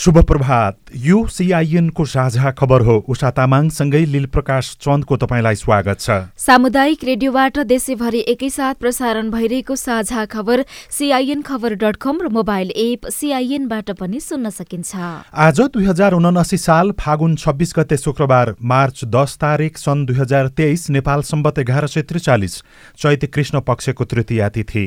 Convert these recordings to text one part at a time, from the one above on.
शुभ प्रभात यो सिआइएनको साझा खबर हो। उषा तामाङसँगै लील प्रकाश चन्दको तपाईँलाई स्वागत छ। सामुदायिक रेडियोबाट देशैभरि एकैसाथ प्रसारण भइरहेको साझा खबर सिआइएन खबर डट कम र मोबाइल एप सिआइएनबाट पनि सुन्न सकिन्छ। आज दुई हजार उनासी साल फागुन छब्बिस गते शुक्रबार मार्च दस तारिक सन् दुई हजार तेइस नेपाल सम्बत एघार सय त्रिचालिस चैत कृष्ण पक्षको तृतीया तिथि।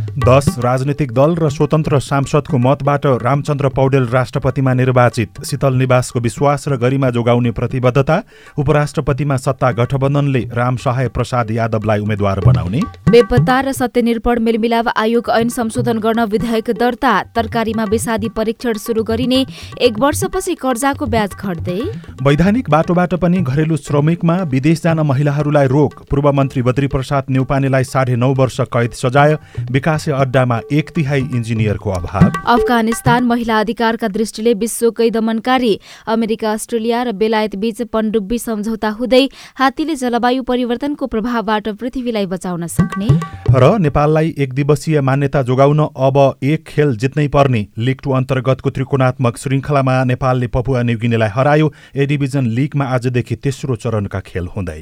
दश राजनीतिक दल र स्वतन्त्र सांसदको मतबाट रामचन्द्र पौडेल राष्ट्रपतिमा निर्वाचित। शीतल निवासको विश्वास र गरिमा जोगाउने प्रतिबद्धता उपराष्ट्रपतिमा सत्ता गठबन्धनले राम सहाय प्रसाद यादवलाई उम्मेद्वार बनाउने। बेपत्ता र सत्यनिर्भर मेलमिलाप आयोग ऐन संशोधन गर्न विधेयक दर्ता तरकारीमा विषादी परीक्षण सुरु गरिने एक वर्षपछि कर्जाको ब्याज घट्दै। वैधानिक बाटोबाट पनि घरेलु श्रमिकमा विदेश जान महिलाहरूलाई रोक पूर्व मन्त्री बद्री प्रसाद न्यौपानेलाई साढे नौ वर्ष कैद सजाय विकास अड्डामा एक तिहाई इन्जिनियरको अभाव अफगानिस्तान महिला अधिकारका दृष्टिले विश्वकै दमनकारी अमेरिका अस्ट्रेलिया र बेलायत बीच पनडुब्बी सम्झौता हुँदै हात्तीले जलवायु परिवर्तनको प्रभावबाट पृथ्वीलाई बचाउन सक्ने। र नेपाललाई एक दिवसीय मान्यता जोगाउन अब एक खेल जित्नै पर्ने लिग टू अन्तर्गतको त्रिकोणात्मक श्रृङ्खलामा नेपालले पपुवा न्युगिनीलाई हरायो। ए डिभिजन लिगमा आजदेखि तेस्रो चरणका खेल हुँदै।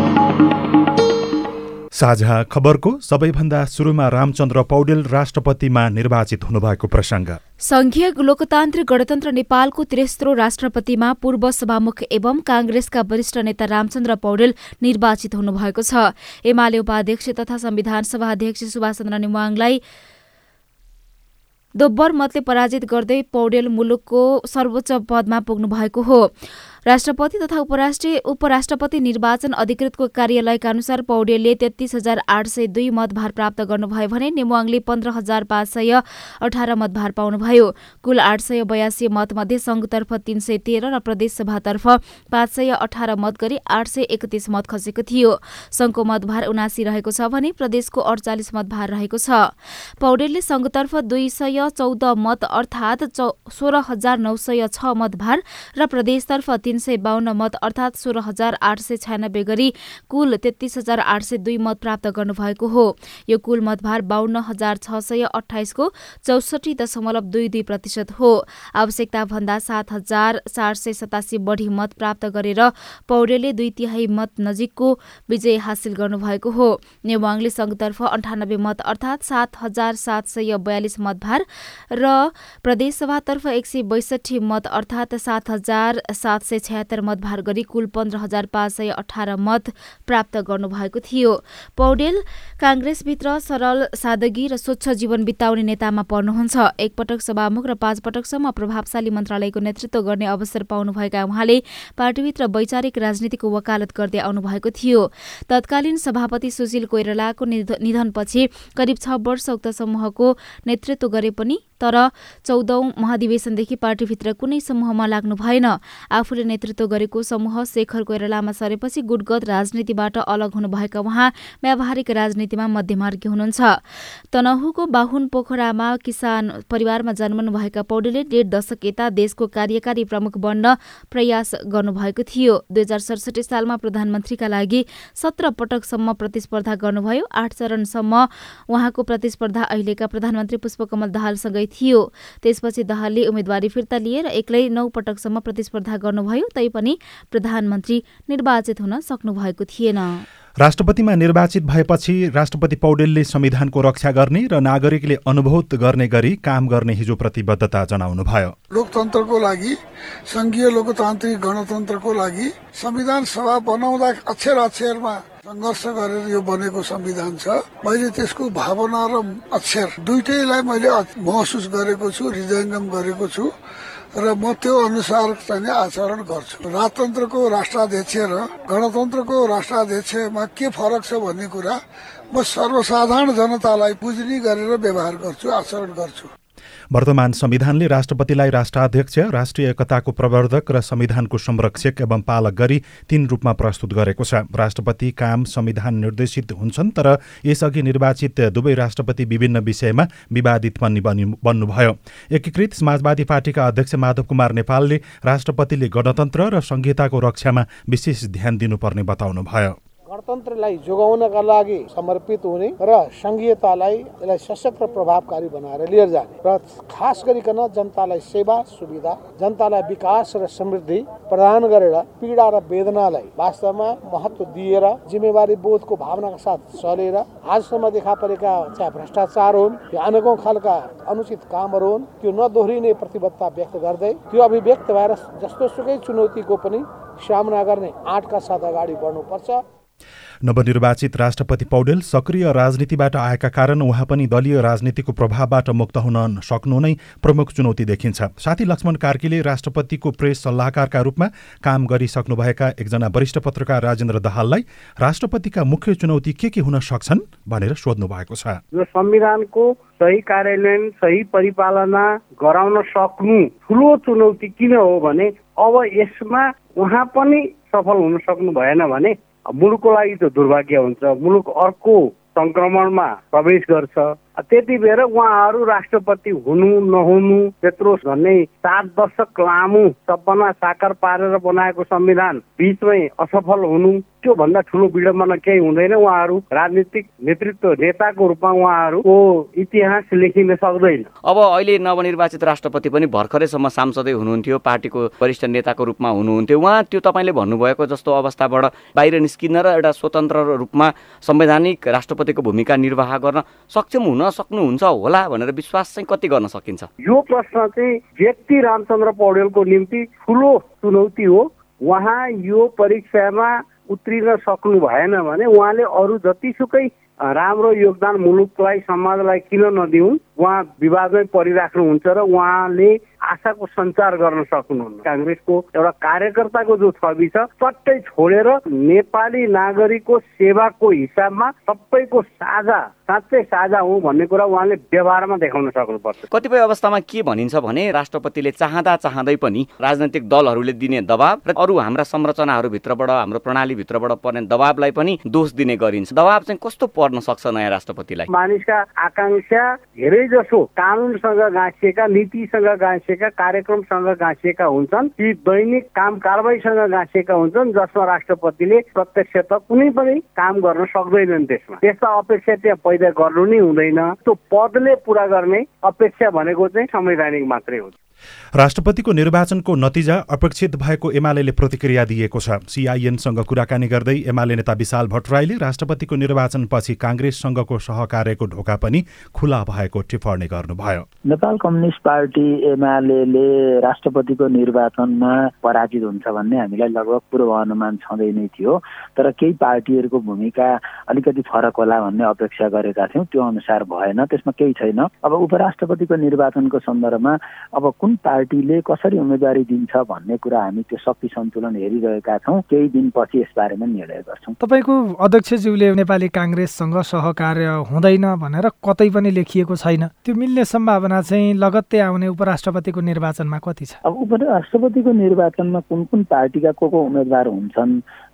साझा खबरको सबैभन्दा सुरुमा रामचन्द्र पौडेल राष्ट्रपतिमा निर्वाचित हुनुभएको प्रसङ्ग। संघीय लोकतान्त्रिक गणतन्त्र नेपालको तेस्रो राष्ट्रपतिमा पूर्व सभामुख एवं काङ्ग्रेसका वरिष्ठ नेता रामचन्द्र पौडेल निर्वाचित हुनुभएको छ। एमाले उपाध्यक्ष तथा संविधान सभा अध्यक्ष सुभाष चन्द्र नेवाङलाई दोब्बर मतले पराजित गर्दै पौडेल मुलुकको सर्वोच्च पदमा पुग्नु भएको हो। राष्ट्रपति तथा उपराष्ट्रिय उपराष्ट्रपति निर्वाचन अधिकृतको कार्यालयका अनुसार पौडेलले तेत्तीस हजार आठ सय दुई मतभार प्राप्त गर्नुभयो भने नेमुवाङले पन्ध्र हजार पाँच सय अठार मतभार पाउनुभयो। कुल आठ सय बयासी मतमध्ये संघतर्फ तीन सय तेह्र र प्रदेशसभातर्फ पाँच सय अठार मत गरी आठ सय एकतिस मत खसेको थियो। संघको मतभार उनासी रहेको छ भने प्रदेशको अडचालिस मतभार रहेको छ। पौडेलले संघतर्फ दुई सय चौध मत अर्थात सोह्र हजार नौ सय छ मतभार र प्रदेशतर्फ तीन सय बाहन्न मत अर्थात् सोह्र हजार आठ सय छयानब्बे गरी कुल तेत्तीस हजार आठ सय दुई मत प्राप्त गर्नुभएको हो। यो कुल मतभार बाहन्न हजार छ सय अठाइसको चौसठी दशमलव दुई दुई प्रतिशत हो। आवश्यकता भन्दा सात हजार चार सय सतासी बढी मत प्राप्त गरेर पौडेलले दुई तिहाई मत नजिकको विजय हासिल गर्नुभएको हो। नेवाङले संघतर्फ अन्ठानब्बे मत अर्थात् सात हजार सात सय बयालिस मतभार र प्रदेशसभातर्फ एक सय बैसठी मत अर्थात् सात हजार सात सय छयत्तर मतभार गरी कुल पन्ध्र हजार पाँच सय अठार मत प्राप्त गर्नुभएको थियो। पौडेल काङ्ग्रेसभित्र सरल सादगी र स्वच्छ जीवन बिताउने नेतामा पर्नुहुन्छ। एकपटक सभामुख र पाँच पटकसम्म प्रभावशाली मन्त्रालयको नेतृत्व गर्ने अवसर पाउनुभएका उहाँले पार्टीभित्र वैचारिक राजनीतिको वकालत गर्दै आउनुभएको थियो। तत्कालीन सभापति सुशील कोइरालाको निधनपछि करिब छ वर्ष उक्त समूहको नेतृत्व गरे पनि तर चौधौं महाधिवेशनदेखि पार्टीभित्र कुनै समूहमा लाग्नु भएन। आफूले नेतृत्व गरेको समूह शेखर कोइरालामा सरेपछि गुटगत राजनीतिबाट अलग हुनुभएका उहाँ व्यावहारिक राजनीतिमा मध्यमार्गी हुनुहुन्छ। तनहुको बाहुन पोखरामा किसान परिवारमा जन्मनुभएका पौडेलले डेढ दशक यता देशको कार्यकारी प्रमुख बन्न प्रयास गर्नुभएको थियो। दुई हजार सडसठी सालमा प्रधानमन्त्रीका लागि सत्र पटकसम्म प्रतिस्पर्धा गर्नुभयो। आठ चरणसम्म उहाँको प्रतिस्पर्धा अहिलेका प्रधानमन्त्री पुष्पकमल दाहालसँगै थियो। त्यसपछि दाहालले उम्मेद्वारी फिर्ता लिएर एक्लै नौ पटकसम्म प्रतिस्पर्धा गर्नुभयो तैपनि प्रधानमन्त्री निर्वाचित हुन सक्नुभएको थिएन। राष्ट्रपतिमा निर्वाचित भएपछि राष्ट्रपति पौडेलले संविधानको रक्षा गर्ने र नागरिकले अनुभूत गर्ने गरी काम गर्ने हिजो प्रतिबद्धता जनाउनुभयो। लोकतन्त्रको लागि संघीय लोकतान्त्रिक गणतन्त्रको लागि संविधान सभा बनाउँदा अक्षर अक्षरमा सङ्घर्ष गरेर यो बनेको संविधान छ। मैले त्यसको भावना र अक्षर दुइटैलाई मैले महसुस गरेको छु हृदयङ्गम गरेको छु। र म त्यो अनुसार चाहिँ आचरण गर्छु राजतन्त्रको राष्ट्राध्यक्ष र गणतन्त्रको राष्ट्राध्यक्षमा के फरक छ भन्ने कुरा म सर्वसाधारण जनतालाई बुझ्ने गरेर व्यवहार गर्छु आचरण गर्छु वर्तमान संविधानले राष्ट्रपतिलाई राष्ट्राध्यक्ष राष्ट्रिय एकताको प्रवर्धक र संविधानको संरक्षक एवं पालक गरी तीन रूपमा प्रस्तुत गरेको छ। राष्ट्रपति काम संविधान निर्देशित हुन्छन् तर यसअघि निर्वाचित दुवै राष्ट्रपति विभिन्न विषयमा विवादित पनि बन्नुभयो। एकीकृत समाजवादी पार्टीका अध्यक्ष माधव कुमार नेपालले राष्ट्रपतिले गणतन्त्र र संहिताको रक्षामा विशेष ध्यान दिनुपर्ने बताउनुभयो। गणतन्त्रलाई जोगाउनका लागि समर्पित हुने र सङ्घीयतालाई यसलाई सशक्त र प्रभावकारी बनाएर लिएर जाने र खास गरिकन जनतालाई सेवा सुविधा जनतालाई विकास र समृद्धि प्रदान गरेर पीडा र वेदनालाई वास्तवमा महत्व दिएर जिम्मेवारी बोधको भावनाका साथ चलेर आजसम्म देखा परेका चाहे भ्रष्टाचार हुन् या अनेकौँ खालका अनुचित कामहरू हुन् त्यो नदोहोरिने प्रतिबद्धता व्यक्त गर्दै त्यो अभिव्यक्त भएर जस्तो सुकै चुनौतीको पनि सामना गर्ने आँटका साथ अगाडि बढ्नुपर्छ। नवनिर्वाचित राष्ट्रपति पौडेल सक्रिय राजनीतिबाट आएका कारण उहाँ पनि दलीय राजनीतिको प्रभावबाट मुक्त हुन सक्नु नै प्रमुख चुनौती देखिन्छ। साथी लक्ष्मण कार्कीले राष्ट्रपतिको प्रेस सल्लाहकारका रूपमा काम गरिसक्नुभएका एकजना वरिष्ठ पत्रकार राजेन्द्र दहाललाई राष्ट्रपतिका मुख्य चुनौती के के हुन सक्छन् भनेर सोध्नु भएको छ। संविधानको सही कार्यान्वयन सही परिपालना गराउन सक्नु ठुलो चुनौती किन हो भने अब यसमा उहाँ पनि सफल हुन सक्नु भएन भने मुलुकको लागि त दुर्भाग्य हुन्छ। मुलुक अर्को सङ्क्रमणमा प्रवेश गर्छ। त्यति बेर उहाँहरू राष्ट्रपति हुनु नहुनु त्यत्रो भन्ने सात दशक लामो सपना साकार पारेर बनाएको संविधान बिचमै असफल हुनु त्यो भन्दा ठुलो विडम्बना केही हुँदैन उहाँहरू। राजनीतिक नेतृत्व नेताको रूपमा उहाँहरूको इतिहास लेखिन सक्दैन। अब अहिले नवनिर्वाचित राष्ट्रपति पनि भर्खरैसम्म सांसदै हुनुहुन्थ्यो पार्टीको वरिष्ठ नेताको रूपमा हुनुहुन्थ्यो। उहाँ त्यो तपाईँले भन्नुभएको जस्तो अवस्थाबाट बाहिर निस्किन र एउटा स्वतन्त्र रूपमा संवैधानिक राष्ट्रपतिको भूमिका निर्वाह गर्न सक्षम हुन सक्नुहुन्छ होला भनेर विश्वास चाहिँ कति गर्न सकिन्छ? यो प्रश्न चाहिँ व्यक्ति रामचन्द्र पौडेलको निम्ति ठुलो चुनौती हो। उहाँ यो परीक्षामा उत्रिन सक्नु भएन भने उहाँले अरू जतिसुकै राम्रो योगदान मुलुकलाई समाजलाई किन नदिउन् उहाँ विवादमै परिराख्नुहुन्छ र उहाँले आशाको सञ्चार गर्न सक्नुहुन्न। काङ्ग्रेसको एउटा कार्यकर्ताको जो छवि छ चट्टै छोडेर नेपाली नागरिकको सेवाको हिसाबमा सबैको साझा साँच्चै साझा हो भन्ने कुरा उहाँले व्यवहारमा देखाउन सक्नुपर्छ। कतिपय अवस्थामा के भनिन्छ भने राष्ट्रपतिले चाहँदा चाहँदै पनि राजनैतिक दलहरूले दिने दबाब र अरू हाम्रा संरचनाहरूभित्रबाट हाम्रो प्रणालीभित्रबाट पर्ने दबाबलाई पनि दोष दिने गरिन्छ। दबाब चाहिँ कस्तो पर्न सक्छ नयाँ राष्ट्रपतिलाई? मानिसका आकाङ्क्षा धेरै जसो कानुनसँग गाँसिएका नीतिसँग गाँसिएका कार्यक्रमसँग गाँसिएका हुन्छन् ती दैनिक काम कारवाहीसँग गाँसिएका हुन्छन् जसमा राष्ट्रपतिले प्रत्यक्ष त कुनै पनि काम गर्न सक्दैनन् त्यसमा त्यस्ता अपेक्षा त्यहाँ पैदा गर्नु नै हुँदैन। त्यो पदले पुरा गर्ने अपेक्षा भनेको चाहिँ संवैधानिक मात्रै हो। राष्ट्रपतिको निर्वाचनको नतिजा अपेक्षित भएको एमाले प्रतिक्रिया दिएको छ। सिआइएनसँग कुराकानी गर्दै एमाले नेता विशाल भट्टराईले राष्ट्रपतिको निर्वाचनपछि काङ्ग्रेससँगको सहकार्यको ढोका पनि खुला भएको टिप्पणी गर्नुभयो। नेपाल कम्युनिस्ट पार्टी एमाले राष्ट्रपतिको निर्वाचनमा पराजित हुन्छ भन्ने हामीलाई लगभग पूर्व अनुमान छँदै नै थियो। तर केही पार्टीहरूको भूमिका अलिकति फरक होला भन्ने अपेक्षा गरेका थियौँ। त्यो अनुसार भएन त्यसमा केही छैन। अब उपराष्ट्रपतिको निर्वाचनको सन्दर्भमा अब कुन पार्टीले कसरी उम्मेदवारी दिन्छ भन्ने कुरा हामी त्यो शक्ति सन्तुलन हेरिरहेका छौँ। केही दिनपछि यसबारेमा निर्णय गर्छौँ। तपाईँको अध्यक्षज्यूले नेपाली काङ्ग्रेससँग सहकार्य हुँदैन भनेर कतै पनि लेखिएको छैन। त्यो मिल्ने सम्भावना चाहिँ लगत्तै आउने उपराष्ट्रपतिको निर्वाचनमा कति छ? अब उपराष्ट्रपतिको निर्वाचनमा कुन कुन पार्टीका को को उम्मेद्वार हुन्छन्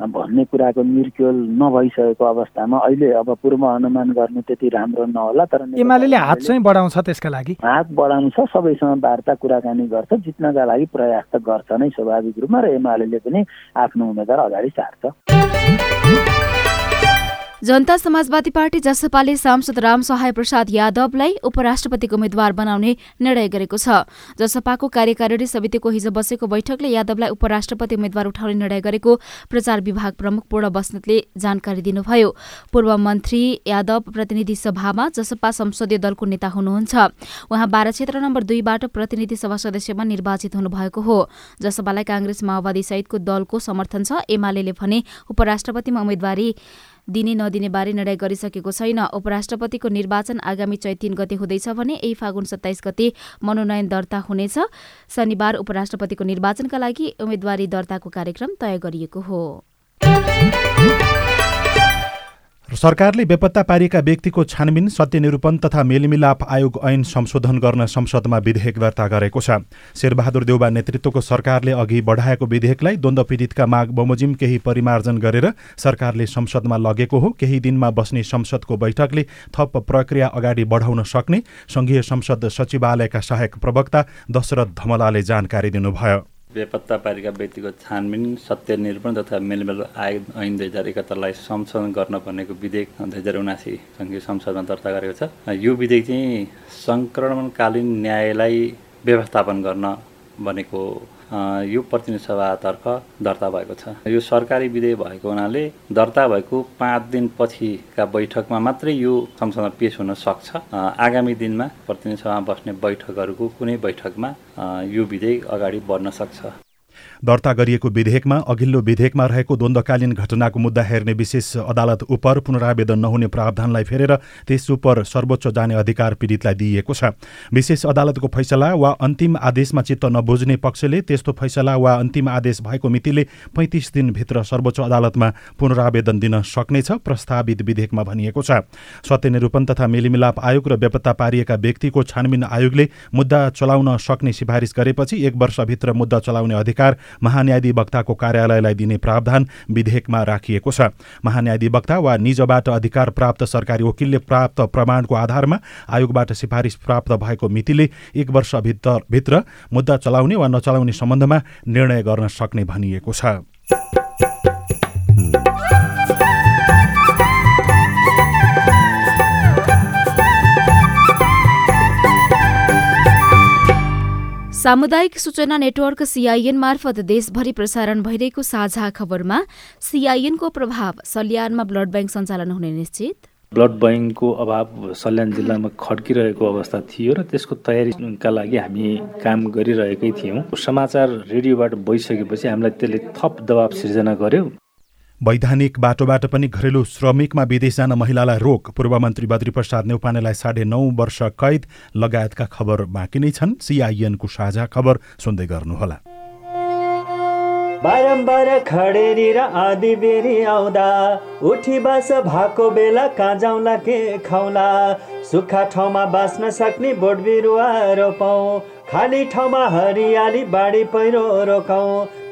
भन्ने कुराको निर्क्योल नभइसकेको अवस्थामा अहिले अब पूर्व अनुमान गर्नु त्यति राम्रो नहोला तर एमाले हात चाहिँ बढाउँछ त्यसका लागि। हात बढाउनु छ सबैसँग वार्ता कुराकानी गर्छ जित्नका लागि प्रयास त गर्छ नै स्वाभाविक रूपमा र एमाले पनि आफ्नो उम्मेद्वार अगाडि सार्छ। जनता समाजवादी पार्टी जसपाले सांसद रामसहाय प्रसाद यादवलाई उपराष्ट्रपतिको उम्मेद्वार बनाउने निर्णय गरेको छ। जसपाको कार्यकारिणी समितिको हिजो बसेको बैठकले यादवलाई उपराष्ट्रपति उम्मेद्वार उठाउने निर्णय गरेको प्रचार विभाग प्रमुख पूर्ण बस्नेतले जानकारी दिनुभयो। पूर्व मन्त्री यादव प्रतिनिधि सभामा जसपा संसदीय दलको नेता हुनुहुन्छ। उहाँ बाह्र क्षेत्र नम्बर दुईबाट प्रतिनिधि सभा सदस्यमा निर्वाचित हुनुभएको हो। जसपालाई काङ्ग्रेस माओवादी सहितको दलको समर्थन छ। एमाले भने उपराष्ट्रपतिमा उम्मेद्वारी दिने बारे निर्णय गरिसकेको छैन। उपराष्ट्रपतिको निर्वाचन आगामी चैत तीन गते हुँदैछ भने यही फागुन सत्ताइस गते मनोनयन दर्ता हुनेछ। शनिबार उपराष्ट्रपतिको निर्वाचनका लागि उम्मेद्वारी दर्ताको कार्यक्रम तय गरिएको हो। सरकारले बेपत्ता पारिएका व्यक्तिको छानबिन सत्यनिरूपण तथा मेलमिलाप आयोग ऐन संशोधन गर्न संसदमा विधेयक दर्ता गरेको छ। शेरबहादुर देउबा नेतृत्वको सरकारले अघि बढाएको विधेयकलाई द्वन्द पीडितका माग बमोजिम केही परिमार्जन गरेर सरकारले संसदमा लगेको हो। केही दिनमा बस्ने संसदको बैठकले थप प्रक्रिया अगाडि बढाउन सक्ने संघीय संसद सचिवालयका सहायक प्रवक्ता दशरथ धमलाले जानकारी दिनुभयो। बेपत्ता पारेका व्यक्तिको छानबिन सत्य निरूपण तथा मेलमेल आयोग ऐन दुई हजार एकात्तरलाई संशोधन गर्न पर्नेको विधेयक दुई हजार उनासी सङ्घीय संसदमा दर्ता गरेको छ। यो विधेयक चाहिँ सङ्क्रमणकालीन न्यायलाई व्यवस्थापन गर्न भनेको यो प्रतिनिधि सभातर्फ दर्ता भएको छ। यो सरकारी विधेयक भएको हुनाले दर्ता भएको पाँच दिनपछिका बैठकमा मात्रै यो संसदमा पेश हुन सक्छ। आगामी दिनमा प्रतिनिधि सभामा बस्ने बैठकहरूको कुनै बैठकमा यो विधेयक अगाडि बढ्न सक्छ। दर्ता गरिएको विधेयकमा अघिल्लो विधेयकमा रहेको द्वन्द्वकालीन घटनाको मुद्दा हेर्ने विशेष अदालत उप पुनरावेदन नहुने प्रावधानलाई फेरेर त्यस उप सर्वोच्च जाने अधिकार पीडितलाई दिइएको छ। विशेष अदालतको फैसला वा अन्तिम आदेशमा चित्त नबुझ्ने पक्षले त्यस्तो फैसला वा अन्तिम आदेश भएको मितिले पैँतिस दिनभित्र सर्वोच्च अदालतमा पुनरावेदन दिन सक्नेछ प्रस्तावित विधेयकमा भनिएको छ। सत्यनिरूपण तथा मेलिमिलाप आयोग र बेपत्ता पारिएका व्यक्तिको छानबिन आयोगले मुद्दा चलाउन सक्ने सिफारिस गरेपछि एक वर्षभित्र मुद्दा चलाउने अधिकार महान्यायाधिवक्ताको कार्यालयलाई दिने प्रावधान विधेयकमा राखिएको छ। महान्यायाधिवक्ता वा निजबाट अधिकार प्राप्त सरकारी वकिलले प्राप्त प्रमाणको आधारमा आयोगबाट सिफारिस प्राप्त भएको मितिले एक वर्षभित्र भित्र मुद्दा चलाउने वा नचलाउने सम्बन्धमा निर्णय गर्न सक्ने भनिएको छ। सामुदायिक सूचना नेटवर्क सिआइएन मार्फत देशभरि प्रसारण भइरहेको साझा खबरमा सिआइएनको प्रभाव सल्यानमा ब्लड ब्याङ्क सञ्चालन हुने निश्चित। ब्लड ब्याङ्कको अभाव सल्यान जिल्लामा खड्किरहेको अवस्था थियो र त्यसको तयारीका लागि हामी काम गरिरहेकै थियौँ। समाचार रेडियोबाट भइसकेपछि हामीलाई त्यसले थप दबाव सिर्जना गर्यो। वैधानिक बाटोबाट पनि घरेलु श्रमिकमा विदेश जान महिलालाई रोक पूर्व मन्त्री बद्रीप्रसाद नेउपानेलाई साढे नौ वर्ष कैद लगायतका खबर बाँकी नै छन्। सिआइएनको साझा खबर सुन्दै गर्नुहोला। बारम्बार खडेरी र आदि बेरी आउँदा उठी बास भएको बेला कहाँ जाउँला के खाउला? सुक्खा ठाउँमा बाँच्न सक्ने बोट बिरुवा रोपौँ खाली ठाउँमा हरियाली बाढी पहिरो रोकाउँ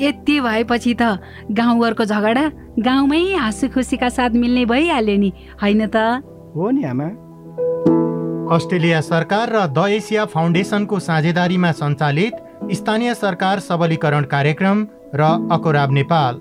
यति भएपछि त गाउँघरको झगडा गाउँमै हाँसु खुसीका साथ मिल्ने भइहाल्यो नि होइन त? हो नि आमा। अस्ट्रेलिया सरकार र द एसिया फाउन्डेसनको साझेदारीमा सञ्चालित स्थानीय सरकार सबलीकरण कार्यक्रम र अकोराब नेपाल।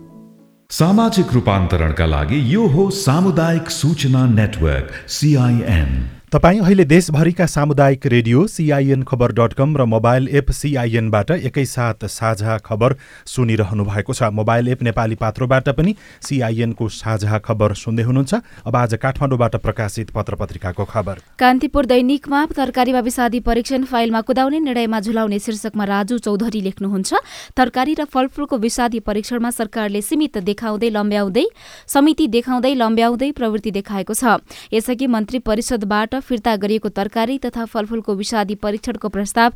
सामाजिक रूपान्तरणका लागि यो हो सामुदायिक सूचना नेटवर्क सिआइएन। तपाईँ अहिले देशभरिका सामुदायिक radio CIN Khabar dot com र मोबाइल एप सिआइएनबाट एकैसाथ साझा खबर सुनिरहनु भएको छ। मोबाइल एप नेपाली पात्रोबाट पनि सिआइएनको साझा खबर सुन्दै हुनुहुन्छ। अब आज काठमाडौँबाट प्रकाशित पत्र पत्रिकाको खबर। कान्तिपुर दैनिकमा तरकारीमा विषादी परीक्षण फाइलमा कुदाउने निर्णयमा झुलाउने शीर्षकमा राजु चौधरी लेख्नुहुन्छ। तरकारी र फलफूलको विषादी परीक्षणमा सरकारले सीमित देखाउँदै लम्ब्याउँदै समिति देखाउँदै लम्ब्याउँदै प्रवृत्ति देखाएको छ। यसअघि मन्त्री परिषदबाट फिर्ता गरिएको तरकारी तथा फलफूलको विषादी परीक्षणको प्रस्ताव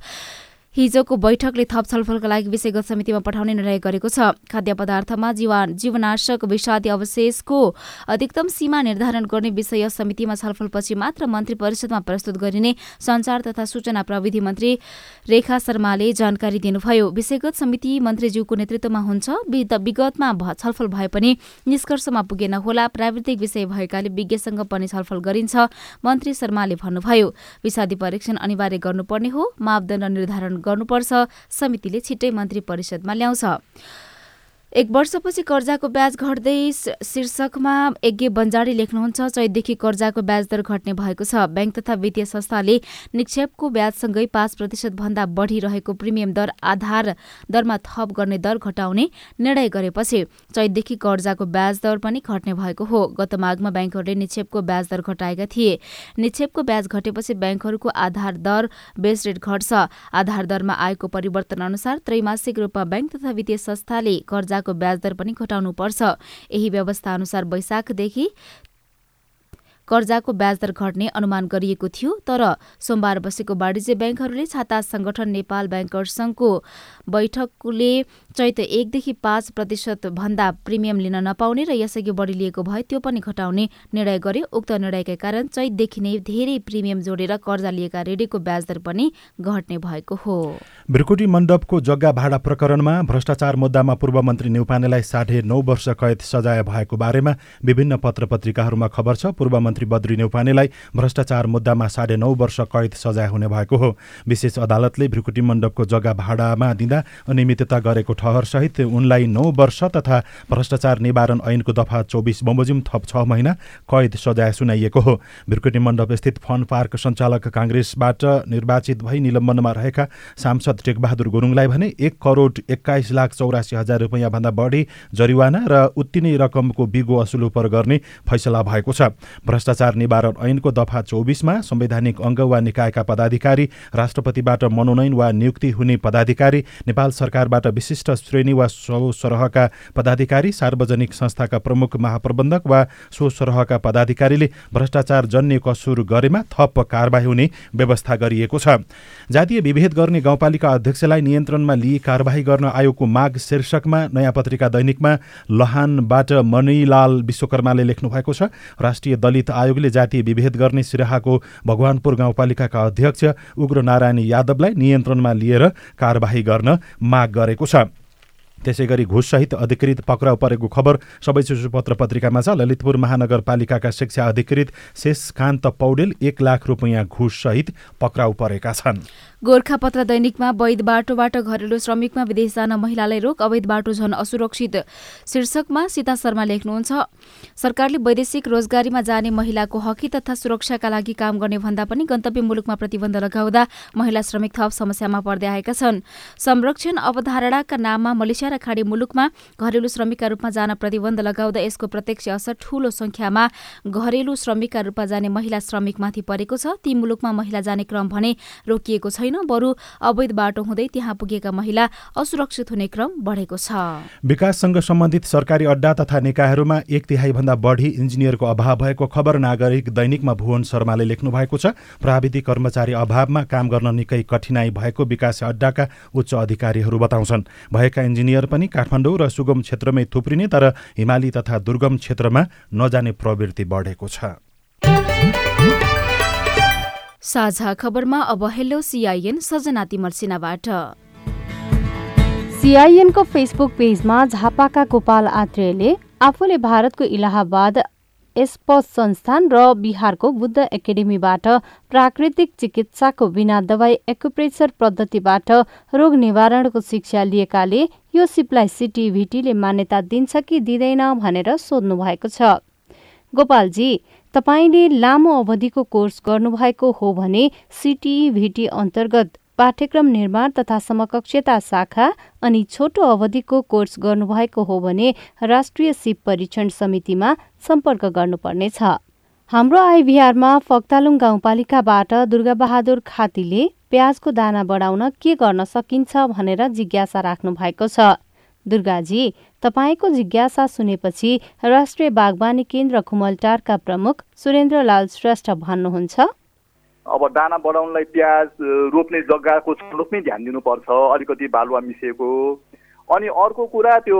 हिजोको बैठकले थप छलफलका लागि विषयगत समितिमा पठाउने निर्णय गरेको छ। खाद्य पदार्थमा जीवान जीवनाशक विषादी अवशेषको अधिकतम सीमा निर्धारण गर्ने विषय समितिमा छलफलपछि मात्र मन्त्री परिषदमा प्रस्तुत गरिने संचार तथा सूचना प्रविधि मन्त्री रेखा शर्माले जानकारी दिनुभयो। विषयगत समिति मन्त्रीज्यूको नेतृत्वमा हुन्छ। विगतमा छलफल भए पनि निष्कर्षमा पुगेन होला। प्राविधिक विषय भएकाले विज्ञसँग पनि छलफल गरिन्छ मन्त्री शर्माले भन्नुभयो। विषादी परीक्षण अनिवार्य गर्नुपर्ने हो। मापदण्ड निर्धारण गर्नुपर्छ समितिले छिट्टै मन्त्री परिषदमा ल्याउँछ। एक वर्षपछि कर्जाको ब्याज घट्दै शीर्षकमा यज्ञ बन्जारी लेख्नुहुन्छ चैतदेखि कर्जाको ब्याज दर घट्ने भएको छ। ब्याङ्क तथा वित्तीय संस्थाले निक्षेपको ब्याजसँगै पाँच प्रतिशत भन्दा बढी रहेको प्रिमियम दर आधार दरमा थप गर्ने दर घटाउने निर्णय गरेपछि चैतदेखि कर्जाको ब्याज दर पनि घट्ने भएको हो। गत माघमा ब्याङ्कहरूले निक्षेपको ब्याज दर घटाएका थिए। निक्षेपको ब्याज घटेपछि ब्याङ्कहरूको आधार दर बेस रेट घट्छ। आधार दरमा आएको परिवर्तन अनुसार त्रैमासिक रूपमा ब्याङ्क तथा वित्तीय संस्थाले कर्जा कर्जाको ब्याजदर पनि घटाउनुपर्छ। यही व्यवस्था अनुसार वैशाखदेखि कर्जाको ब्याजदर घट्ने अनुमान गरिएको थियो तर सोमबार बसेको वाणिज्य ब्याङ्कहरूले छाता संगठन नेपाल ब्याङ्कर्स संघको बैठकले चैत एकदेखि पाँच प्रतिशत भन्दा प्रिमियम लिन नपाउने र यसअघि बढी लिएको भए त्यो पनि घटाउने निर्णय गर्यो। उक्त निर्णयका कारण चैतदेखि नै धेरै प्रिमियम जोडेर कर्जा लिएका ऋणीको ब्याजदर पनि घट्ने भएको हो। भ्रिकुटी मण्डपको जग्गा भाडा प्रकरणमा भ्रष्टाचार मुद्दामा पूर्व मन्त्री नेउपानेलाई साढे नौ वर्ष कैद सजाय भएको बारेमा विभिन्न पत्र पत्रिकाहरूमा खबर छ। पूर्व मन्त्री बद्री नेउपानेलाई भ्रष्टाचार मुद्दामा साढे नौ वर्ष कैद सजाय हुने भएको हो। विशेष अदालतले भ्रिकुटी मण्डपको जग्गा भाडामा दिँदा अनियमितता गरेको ठहरसहित उनलाई नौ वर्ष तथा भ्रष्टाचार निवारण ऐनको दफा चौबिस बमोजिम थप छ महिना कैद सजाय सुनाइएको हो। भ्रिकुटी मण्डप स्थित फन पार्क सञ्चालक काङ्ग्रेसबाट निर्वाचित भई निलम्बनमा रहेका सांसद टेकबहादुर गुरुङलाई भने एक करोड एक्काइस लाख चौरासी हजार रुपियाँभन्दा बढी जरिवाना र उत्ति नै रकमको बिगो असुल उपर गर्ने फैसला भएको छ। भ्रष्टाचार निवारण ऐनको दफा चौबिसमा संवैधानिक अङ्ग वा निकायका पदाधिकारी राष्ट्रपतिबाट मनोनयन वा नियुक्ति हुने पदाधिकारी नेपाल सरकारबाट विशिष्ट श्रेणी वा सो सरहका पदाधिकारी सार्वजनिक संस्थाका प्रमुख महाप्रबन्धक वा सो सरहका पदाधिकारीले भ्रष्टाचार जन्य कसुर गरेमा थप कारवाही हुने व्यवस्था गरिएको छ। जातीय विभेद गर्ने गाउँपालिका अध्यक्षलाई नियन्त्रणमा लिई कारवाही गर्न आयोगको माग शीर्षकमा नयाँ पत्रिका दैनिकमा लहानबाट मणिलाल विश्वकर्माले लेख्नु भएको छ। राष्ट्रिय दलित आयोगले जातीय विभेद गर्ने सिराहाको भगवानपुर गाउँपालिकाका अध्यक्ष उग्र नारायण यादवलाई नियन्त्रणमा लिएर कारवाही गर्न माग गरेको छ। त्यसै गरी घुससहित अधिकृत पक्राउ परेको खबर सबै शिशु पत्र पत्रिकामा छ। ललितपुर महानगरपालिकाका शिक्षा अधिकृत शेषकान्त पौडेल एक लाख रुपियाँ घुससहित पक्राउ परेका छन्। गोर्खापत्र दैनिकमा वैध बाटोबाट घरेलु श्रमिकमा विदेश जान महिलालाई रोक अवैध बाटो झन असुरक्षित। शीर्षकमा सीता शर्मा लेख्नुहुन्छ सरकारले वैदेशिक रोजगारीमा जाने महिलाको हकी तथा सुरक्षाका लागि काम गर्ने भन्दा पनि गन्तव्य मुलुकमा प्रतिबन्ध लगाउँदा महिला श्रमिक थप समस्यामा पर्दै आएका छन्। संरक्षण अवधारणाका नाममा मलेसिया र खाडी मुलुकमा घरेलु श्रमिकका रूपमा जान प्रतिबन्ध लगाउँदा यसको प्रत्यक्ष असर ठूलो संख्यामा घरेलु श्रमिकका रूपमा जाने महिला श्रमिकमाथि परेको छ। ती मुलुकमा महिला जाने क्रम भने रोकिएको छैन। पुग्दैन बरु अवैध बाटो हुँदै त्यहाँ पुगेका महिला असुरक्षित हुने क्रम बढेको छ। विकाससँग सम्बन्धित सरकारी अड्डा तथा निकायहरूमा एक तिहाईभन्दा बढी इन्जिनियरको अभाव भएको खबर नागरिक दैनिकमा भुवन शर्माले लेख्नु भएको छ। प्राविधिक कर्मचारी अभावमा काम गर्न निकै कठिनाई भएको विकास अड्डाका उच्च अधिकारीहरू बताउँछन्। भएका इन्जिनियर पनि काठमाडौँ र सुगम क्षेत्रमै थुप्रिने तर हिमाली तथा दुर्गम क्षेत्रमा नजाने प्रवृत्ति बढेको छ। साझा खबरमा अब हेलो सिआइएन सजना तिमर्सिनाबाट सिआइएनको फेसबुक पेजमा झापाका गोपाल आत्रेयले आफूले भारतको इलाहाबाद एस्पस संस्थान र बिहारको बुद्ध एकाडेमीबाट प्राकृतिक चिकित्साको बिना दवाई एकुप्रेसर पद्धतिबाट रोग निवारणको शिक्षा लिएकाले यो सिपलाई सिटिभिटीले मान्यता दिन्छ कि दिँदैन भनेर सोध्नु भएको छ। गोपालजी तपाईँले लामो अवधिको कोर्स गर्नुभएको हो भने सिटिभिटी अन्तर्गत पाठ्यक्रम निर्माण तथा समकक्षता शाखा अनि छोटो अवधिको कोर्स गर्नुभएको हो भने राष्ट्रिय सिप परीक्षण समितिमा सम्पर्क गर्नुपर्नेछ। हाम्रो आइबिआरमा फक्तालुङ गाउँपालिकाबाट दुर्गाबहादुर खातीले प्याजको दाना बढाउन के गर्न सकिन्छ भनेर जिज्ञासा राख्नु भएको छ। दुर्गाजी तपाईँको जिज्ञासा सुनेपछि राष्ट्रिय बागवानी केन्द्र खुमलटारका प्रमुख सुरेन्द्रलाल श्रेष्ठ भन्नुहुन्छ। अब दाना बढाउनलाई प्याज रोप्ने जग्गाको छनौटमै ध्यान दिनुपर्छ अलिकति बालुवा मिसिएको। अनि अर्को कुरा त्यो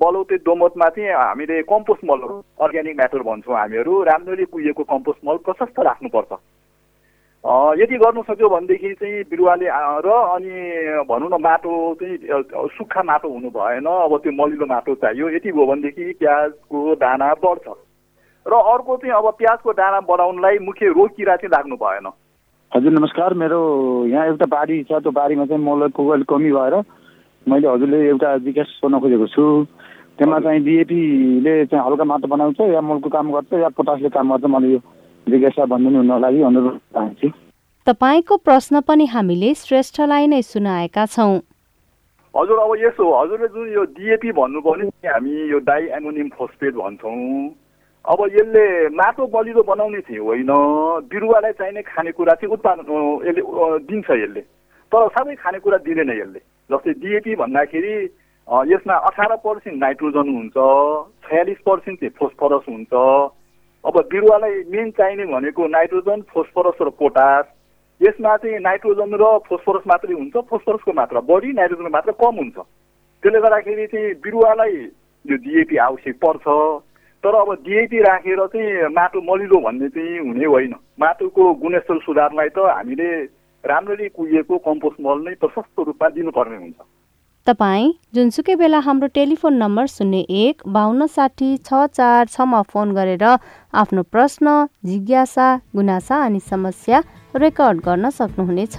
बलौते दोमतमा चाहिँ हामीले कम्पोस्ट मल अर्ग्यानिक म्याटर भन्छौँ हामीहरू। राम्ररी कुहिएको कम्पोस्ट मल प्रशस्त राख्नुपर्छ। यदि गर्नु सक्यो भनेदेखि चाहिँ बिरुवाले र अनि भनौँ न माटो चाहिँ सुक्खा माटो हुनु भएन अब त्यो मलिलो माटो चाहियो यति भयो भनेदेखि प्याजको दाना बढ्छ। र अर्को चाहिँ अब प्याजको दाना बढाउनलाई मुख्य रोग किरा चाहिँ लाग्नु भएन। हजुर नमस्कार। मेरो यहाँ एउटा बारी छ त्यो बारीमा चाहिँ मलको अलिक कमी भएर मैले हजुरले एउटा विकास सोध्न खोजेको छु। त्यसमा चाहिँ डिएपीले चाहिँ हल्का माटो बनाउँछ या मलको काम गर्छ या पोटासले काम गर्छ मैले यो जिज्ञासा भनिदिनु हुन लागि अनुरोध चाहन्छु। तपाईँको प्रश्न पनि हामीले श्रेष्ठलाई नै सुनाएका छौँ। हजुर अब यसो हजुरले जुन यो डिएपी भन्नुभयो भने हामी यो डाइ एमोनियम फोस्फेट भन्छौँ। अब यसले माटो बलिलो बनाउने चाहिँ होइन? बिरुवालाई चाहिने खानेकुरा चाहिँ उत्पादन यसले दिन्छ यसले। तर सबै खानेकुरा दिँदैन यसले। जस्तै डिएपी भन्दाखेरि यसमा अठार पर्सेन्ट नाइट्रोजन हुन्छ छयालिस पर्सेन्ट चाहिँ फोस्फरस हुन्छ अब बिरुवालाई मेन चाहिने भनेको नाइट्रोजन फोस्फरस र पोटास। यसमा चाहिँ नाइट्रोजन र फोस्फरस मात्रै हुन्छ फोस्फरसको मात्रा बढी नाइट्रोजनको मात्रा कम हुन्छ। त्यसले गर्दाखेरि चाहिँ बिरुवालाई यो डिएपी आवश्यक पर्छ। तर अब डिएपी राखेर चाहिँ माटो मलिलो भन्ने चाहिँ हुने होइन। माटोको गुणस्तर सुधारलाई त हामीले राम्ररी कुहिएको कम्पोस्ट मल नै प्रशस्त रूपमा दिनुपर्ने हुन्छ। तपाईँ जुनसुकै बेला हाम्रो टेलिफोन नम्बर शून्य एक बाहन्न साठी छ चार छमा फोन गरेर आफ्नो प्रश्न जिज्ञासा गुनासा अनि समस्या रेकर्ड गर्न सक्नुहुनेछ।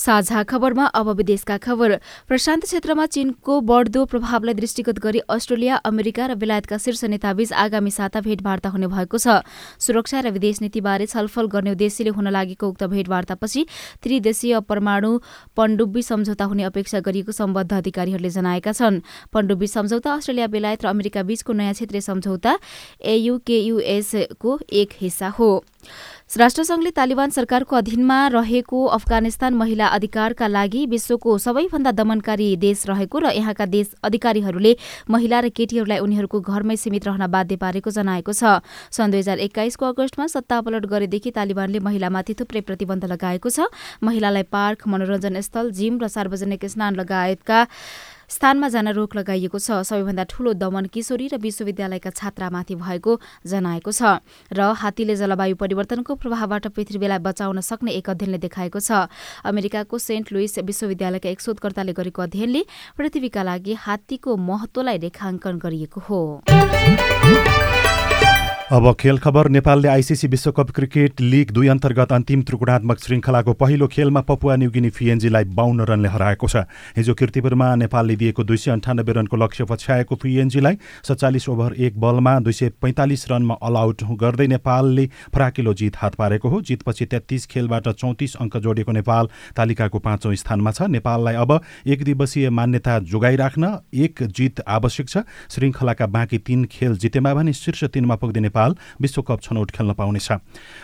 साझा खबरमा अब विदेशका खबर। प्रशान्त क्षेत्रमा चीनको बढ्दो प्रभावलाई दृष्टिगत गरी अस्ट्रेलिया अमेरिका र बेलायतका शीर्ष नेताबीच आगामी साता भेटवार्ता हुने भएको छ। सुरक्षा र विदेश नीतिबारे छलफल गर्ने उद्देश्यले हुन लागेको उक्त भेटवार्तापछि त्रिदेशीय परमाणु पण्डुब्बी सम्झौता हुने अपेक्षा गरिएको सम्बद्ध अधिकारीहरूले जनाएका छन्। पण्डुब्बी सम्झौता अस्ट्रेलिया बेलायत र अमेरिका बीचको नयाँ क्षेत्रीय सम्झौता एयुकेयुएसको एक हिस्सा हो। राष्ट्रसङ्घले तालिबान सरकारको अधीनमा रहेको अफगानिस्तान महिला अधिकारका लागि विश्वको सबैभन्दा दमनकारी देश रहेको र यहाँका देश अधिकारीहरूले महिला र केटीहरूलाई उनीहरूको घरमै सीमित रहन बाध्य पारेको जनाएको छ। सन् दुई हजार एक्काइसको अगस्तमा सत्ता पलट गरेदेखि तालिबानले महिलामाथि थुप्रै प्रतिबन्ध लगाएको छ। महिलालाई पार्क मनोरञ्जन स्थल जिम र सार्वजनिक स्नान लगायतका स्थानमा जान रोक लगाइएको छ। सबैभन्दा ठूलो दमन किशोरी र विश्वविद्यालयका छात्रामाथि भएको जनाएको छ र हात्तीले जलवायु परिवर्तनको प्रभावबाट पृथ्वीलाई बचाउन सक्ने एक अध्ययनले देखाएको छ। अमेरिकाको सेन्ट लुइस विश्वविद्यालयका एक शोधकर्ताले गरेको अध्ययनले पृथ्वीका लागि हात्तीको महत्वलाई रेखाङ्कन गरिएको हो। अब खेल खबर नेपालले आइसिसी विश्वकप क्रिकेट लिग दुई अन्तर्गत अन्तिम त्रिगुणात्मक श्रृङ्खलाको पहिलो खेलमा पपुवा न्युगिनी फिएनजीलाई बाहन्न रनले हराएको छ। हिजो किर्तिपुरमा नेपालले दिएको दुई सय अन्ठानब्बे रनको लक्ष्य पछ्याएको फिएनजीलाई सत्तालिस ओभर एक बलमा दुई सय पैँतालिस रनमा अल आउट गर्दै नेपालले फराकिलो जित हात पारेको हो। जितपछि तेत्तिस खेलबाट चौतिस अङ्क जोडेको नेपाल तालिकाको पाँचौँ स्थानमा छ। नेपाललाई अब एक दिवसीय मान्यता जोगाइराख्न एक जित आवश्यक छ। श्रृङ्खलाका बाँकी तीन खेल जितेमा भने शीर्ष तिनमा पुग्दै नेपाल नेपाल विश्वकप छनौट खेल्न पाउनेछ।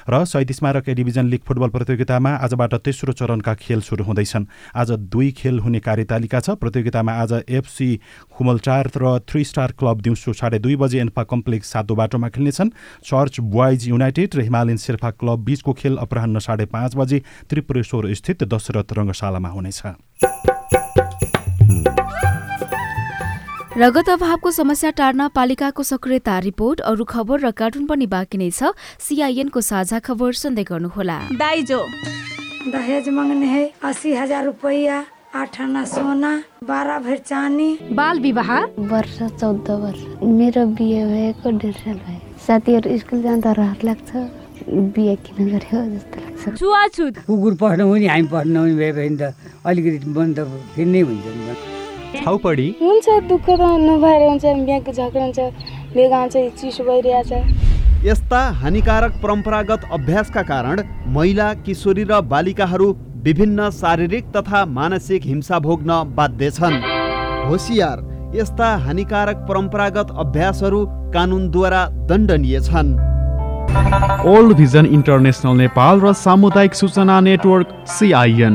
र शहीद स्मारक डिभिजन लिग फुटबल प्रतियोगितामा आजबाट तेस्रो चरणका खेल सुरु हुँदैछन्। आज दुई खेल हुने कार्यतालिका छ। प्रतियोगितामा आज एफसी खुमलचार र थ्री स्टार क्लब दिउँसो साढे दुई बजे एन्फा कम्प्लेक्स सातो बाटोमा खेल्नेछन्। चर्च बोइज युनाइटेड र हिमालयन शेर्पा क्लब बीचको खेल अपराह साढे पाँच बजे त्रिपुरेश्वर स्थित दशरथ रङ्गशालामा हुनेछ। रगत अभावको समस्या टार्न पालिकाको सक्रियता रिपोर्ट अरू खबर र कार्टुन पनि बाँकी नै छ। सिआइएनको साझा खबर सुन्दै गर्नुहोला। दाइजो दहेज मांगने है अस्सी हजार रुपया आठ आना सोना बाह्र भर चानी बाल विवाह? वर्ष चौध वर्ष। मेरो बिहे भएको डेढ साल भयो। साथीहरू स्कुल जाँदा रहर लाग्छ। बिहे किन गर्यो जस्तो लाग्छ। छुवाछुत। कुकुर पढ्नु हुने हामी पढ्नु हुने भए भने त अलिकति मन त फेरि नै हुन्छ नि छाउपडी हुन्छ दुःख त नभएर हुन्छ बिहाको झगडा हुन्छ बेगा चिसो भइरहेछ। यस्ता हानिकारक परम्परागत अभ्यासका कारण महिला किशोरी र बालिकाहरू विभिन्न शारीरिक तथा मानसिक हिंसा भोग्न बाध्य छन्। होसियार यस्ता हानिकारक परम्परागत अभ्यासहरू कानुनद्वारा दण्डनीय छन्। ओल्ड भिजन इन्टरनेसनल नेपाल र सामुदायिक सूचना नेटवर्क सिआइएन।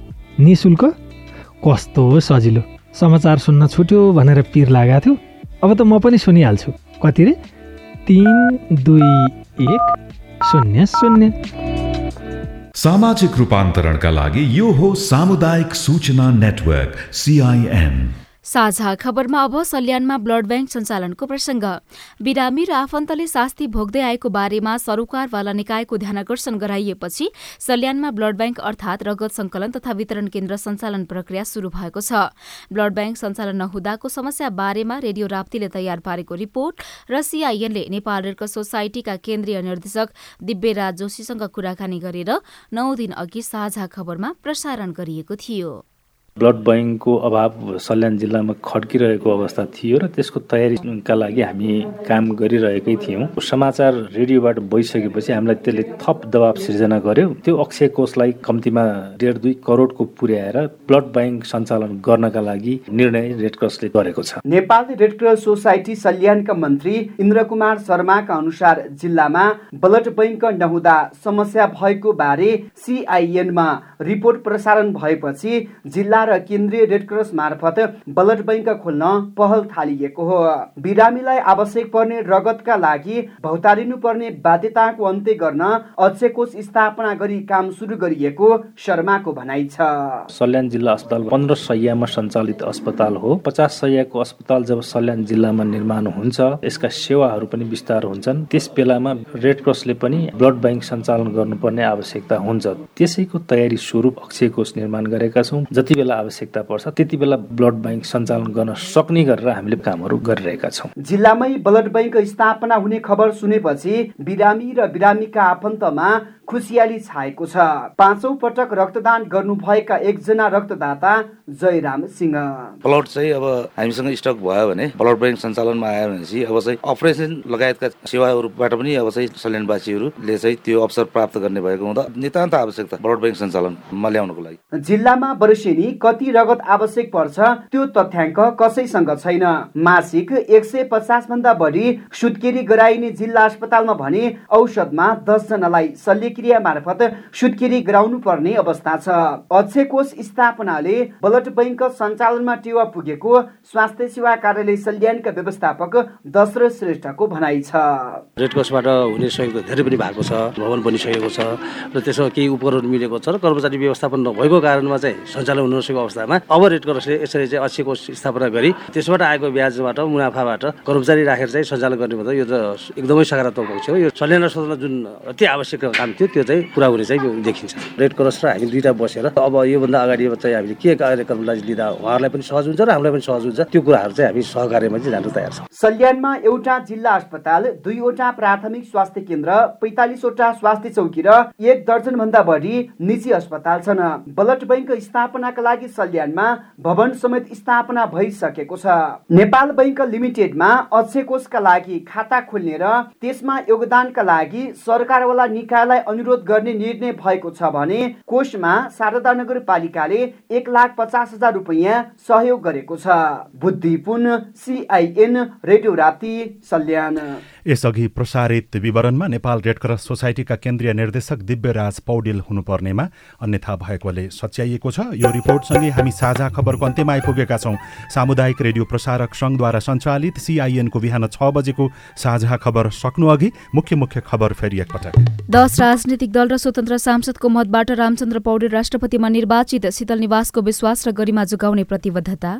निशुल्क कस्तो सजिलो। समाचार सुन्न छुट्यो भनेर पिर लागेको थियो। अब त म पनि सुनिहाल्छु। कति रे? तिन दुई एक शून्य शून्य। सामाजिक रूपान्तरणका लागि यो हो सामुदायिक सूचना नेटवर्क सिआइएन साझा खबरमा अब सल्यानमा ब्लड ब्याङ्क सञ्चालनको प्रसङ्ग। बिरामी र आफन्तले शास्ति भोग्दै आएको बारेमा सरोकारवाला निकायको ध्यानकर्षण गराइएपछि सल्यानमा ब्लड ब्याङ्क अर्थात रगत संकलन तथा वितरण केन्द्र सञ्चालन प्रक्रिया शुरू भएको छ। ब्लड ब्याङ्क सञ्चालन नहुँदाको समस्या बारेमा रेडियो राप्तीले तयार पारेको रिपोर्ट र सिआइएनले नेपाल रेड क्रस सोसाइटीका केन्द्रीय निर्देशक दिव्यराज जोशीसँग कुराकानी गरेर नौ दिन अघि साझा खबरमा प्रसारण गरिएको थियो। ब्लड बैङ्कको अभाव सल्यान जिल्लामा खड्किरहेको अवस्था थियो र त्यसको तयारीका लागि हामी काम गरिरहेकै थियौँ। समाचार रेडियोबाट भइसकेपछि हामीलाई त्यसले थप दबाव सिर्जना गर्यो। त्यो अक्षय कोषलाई कम्तीमा डेढ दुई करोडको पुर्याएर ब्लड ब्याङ्क सञ्चालन गर्नका लागि निर्णय रेड क्रसले गरेको छ। नेपाल रेड क्रस सोसाइटी सल्यानका मन्त्री इन्द्र कुमार शर्माका अनुसार जिल्लामा ब्लड बैङ्क नहुँदा समस्या भएको बारे सिआइएनमा रिपोर्ट प्रसारण भएपछि जिल्ला र केन्द्रीय रेड क्रस मार्फत ब्लड बैङ्क खोल्न पहल थालिएको हो। बिरामीलाई आवश्यक पर्ने रगतका लागि भौतारिनु पर्ने बाध्यताको अन्त्य गर्न अक्षय कोष स्थापना गरी काम सुरु गरिएको शर्माको भनाइ छ। सल्यान जिल्ला अस्पताल पन्ध्र सयमा सञ्चालित अस्पताल हो। पचास सयको अस्पताल जब सल्यान जिल्लामा निर्माण हुन्छ यसका सेवाहरू पनि विस्तार हुन्छन्। त्यस बेलामा रेड क्रसले पनि ब्लड ब्याङ्क सञ्चालन गर्नुपर्ने आवश्यकता हुन्छ। त्यसैको तयारी स्वरूप अक्षय कोष निर्माण गरेका छौँ। जति बेला आवश्यकता पर्छ त्यति बेला ब्लड ब्याङ्क सञ्चालन गर्न सक्ने गरेर हामीले कामहरू गरिरहेका छौँ। जिल्लामै ब्लड बैङ्क स्थापना हुने खबर सुनेपछि बिरामी र बिरामीका आफन्तमा खुसियाली छाएको छ। पाँचौं पटक रक्तदान गर्नुभएका एकजना रक्तदाता जयराम सिंह। ब्लड चाहिँ अब हामीसँग स्टक भयो भने ब्लड ब्याङ्क सञ्चालनमा आयो भनेपछि अब चाहिँ अपरेसन लगायतका सेवाहरूबाट पनि अब चाहिँ सल्यानवासीहरूले चाहिँ त्यो अवसर प्राप्त गर्ने भएको हुँदा नितान्त आवश्यकता ब्लड ब्याङ्क सञ्चालनमा ल्याउनको लागि। जिल्लामा वर्षेनी कति रगत आवश्यक पर्छ त्यो तथ्याङ्क कसैसँग छैन। मासिक एक सय पचास भन्दा बढी सुत्केरी गराइने जिल्ला अस्पतालमा भने औषधमा दस जनालाई शल्यक्रिया मार्फत सुत्केरी गराउनु पर्ने अवस्था छ। अक्षय कोष स्थापनाले ब्लड बैङ्क सञ्चालनमा टेवा पुगेको स्वास्थ्य सेवा कार्यालय सल्यानका व्यवस्थापक दशरथ श्रेष्ठको भनाइ छ। रेड क्रसबाट हुने सहयोग धेरै पनि भएको छ भवन बनिसकेको छ र त्यसमा केही उपकरण मिलेको छ र कर्मचारी व्यवस्थापन नभएको कारणमा चाहिँ सञ्चालन हुन नसकेको अवस्थामा अब रेड क्रसले यसरी चाहिँ अक्षय कोष स्थापना गरी त्यसबाट आएको ब्याजबाट मुनाफाबाट कर्मचारी राखेर चाहिँ सञ्चालन गर्ने भन्दा यो त एकदमै सकारात्मक पक्ष हो। यो सल्यान जुन अति आवश्यक काम थियो त्यो चाहिँ पुरा हुने चाहिँ देखिन्छ। रेड क्रस र हामी दुइटा बसेर अब योभन्दा अगाडि चाहिँ हामीले के कार्यक्रमलाई लिँदा उहाँहरूलाई पनि सहज हुन्छ र हामीलाई पनि सहज हुन्छ त्यो कुराहरू चाहिँ हामी सहकार्यमा चाहिँ जानु तयार छ। सल्यानमा एउटा जिल्ला अस्पताल दुईवटा प्राथमिक स्वास्थ्य केन्द्र पैतालिसवटा स्वास्थ्य चौकी र एक दर्जन भन्दा बढी निजी अस्पताल छन्। ब्लड बैङ्क स्थापनाका लागि सल्यानमा भवन समेत स्थापना भइसकेको छ। नेपाल बैङ्क लिमिटेडमा अक्षय कोषका लागि खाता खोल्ने र त्यसमा योगदानका लागि सरकारवाला निकायलाई अनुरोध गर्ने निर्णय भएको छ भने कोषमा शारदा नगरपालिकाले एक लाख पचास हजार रुपियाँ सहयोग गरेको छ। Buddhipun CIN Radio Rapti Salyan. यसअघि प्रसारित विवरणमा नेपाल रेडक्रस सोसाइटीका केन्द्रीय निर्देशक दिव्यराज पौडेल हुनुपर्नेमा अन्यथा भएकोले सच्याइएको छ। यो रिपोर्टसँगै हामी साझा खबरको अन्त्यमा आइपुगेका छौँ। सामुदायिक रेडियो प्रसारक सङ्घद्वारा सञ्चालित सिआइएनको बिहान छ बजेको साझा खबर सक्नु अघि मुख्य मुख्य खबर फेरि एकपटक। दश राजनीतिक दल र स्वतन्त्र सांसदको मतबाट रामचन्द्र पौडेल राष्ट्रपतिमा निर्वाचित शीतल निवासको विश्वास र गरिमा जोगाउने प्रतिबद्धता।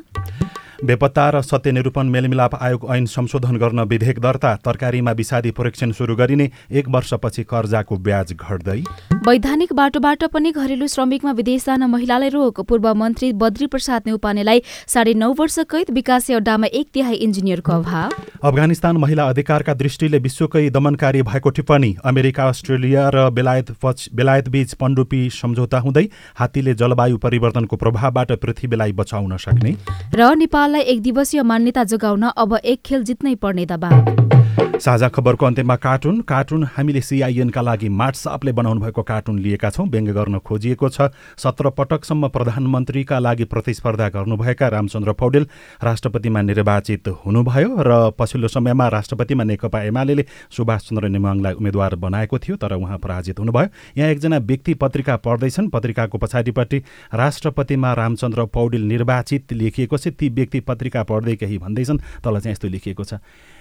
बेपत्ता र सत्य निरूपण मेलमिलाप आयोग ऐन संशोधन गर्न विधेयक दर्ता तरकारीमा विषादी परीक्षण सुरु गरिने एक वर्षपछि कर्जाको ब्याज घट्दै। वैधानिक बाटोबाट पनि घरेलु श्रमिकमा विदेश जान महिलालाई रोक पूर्व मन्त्री बद्री प्रसाद नेउपानेलाई साढे नौ वर्ष कैद विकासे अड्डामा एक तिहाई इन्जिनियरको अभाव। अफगानिस्तान महिला अधिकारका दृष्टिले विश्वकै दमनकारी भएको टिप्पणी अमेरिका अस्ट्रेलिया र बेलायत बेलायत बीच पण्डुपी सम्झौता हुँदै हात्तीले जलवायु परिवर्तनको प्रभावबाट पृथ्वीलाई बचाउन सक्ने। र नेपाललाई एक दिवसीय मान्यता जोगाउन अब एक खेल जित्नै पर्ने दबाव। साझा खबरको अन्त्यमा कार्टुन। कार्टुन हामीले सिआइएनका लागि मार्ट्सआपले बनाउनु भएको कार्टुन लिएका छौँ। व्यङ्ग गर्न खोजिएको छ। सत्र पटकसम्म प्रधानमन्त्रीका लागि प्रतिस्पर्धा गर्नुभएका रामचन्द्र पौडेल राष्ट्रपतिमा निर्वाचित हुनुभयो र पछिल्लो समयमा राष्ट्रपतिमा नेकपा एमाले सुभाष चन्द्र नेमाङलाई उम्मेद्वार बनाएको थियो तर उहाँ पराजित हुनुभयो। यहाँ एकजना व्यक्ति पत्रिका पढ्दैछन्। पत्रिकाको पछाडिपट्टि राष्ट्रपतिमा रामचन्द्र पौडेल निर्वाचित लेखिएको छ ती व्यक्ति पत्रिका पढ्दै केही भन्दैछन्। तल चाहिँ यस्तो लेखिएको छ।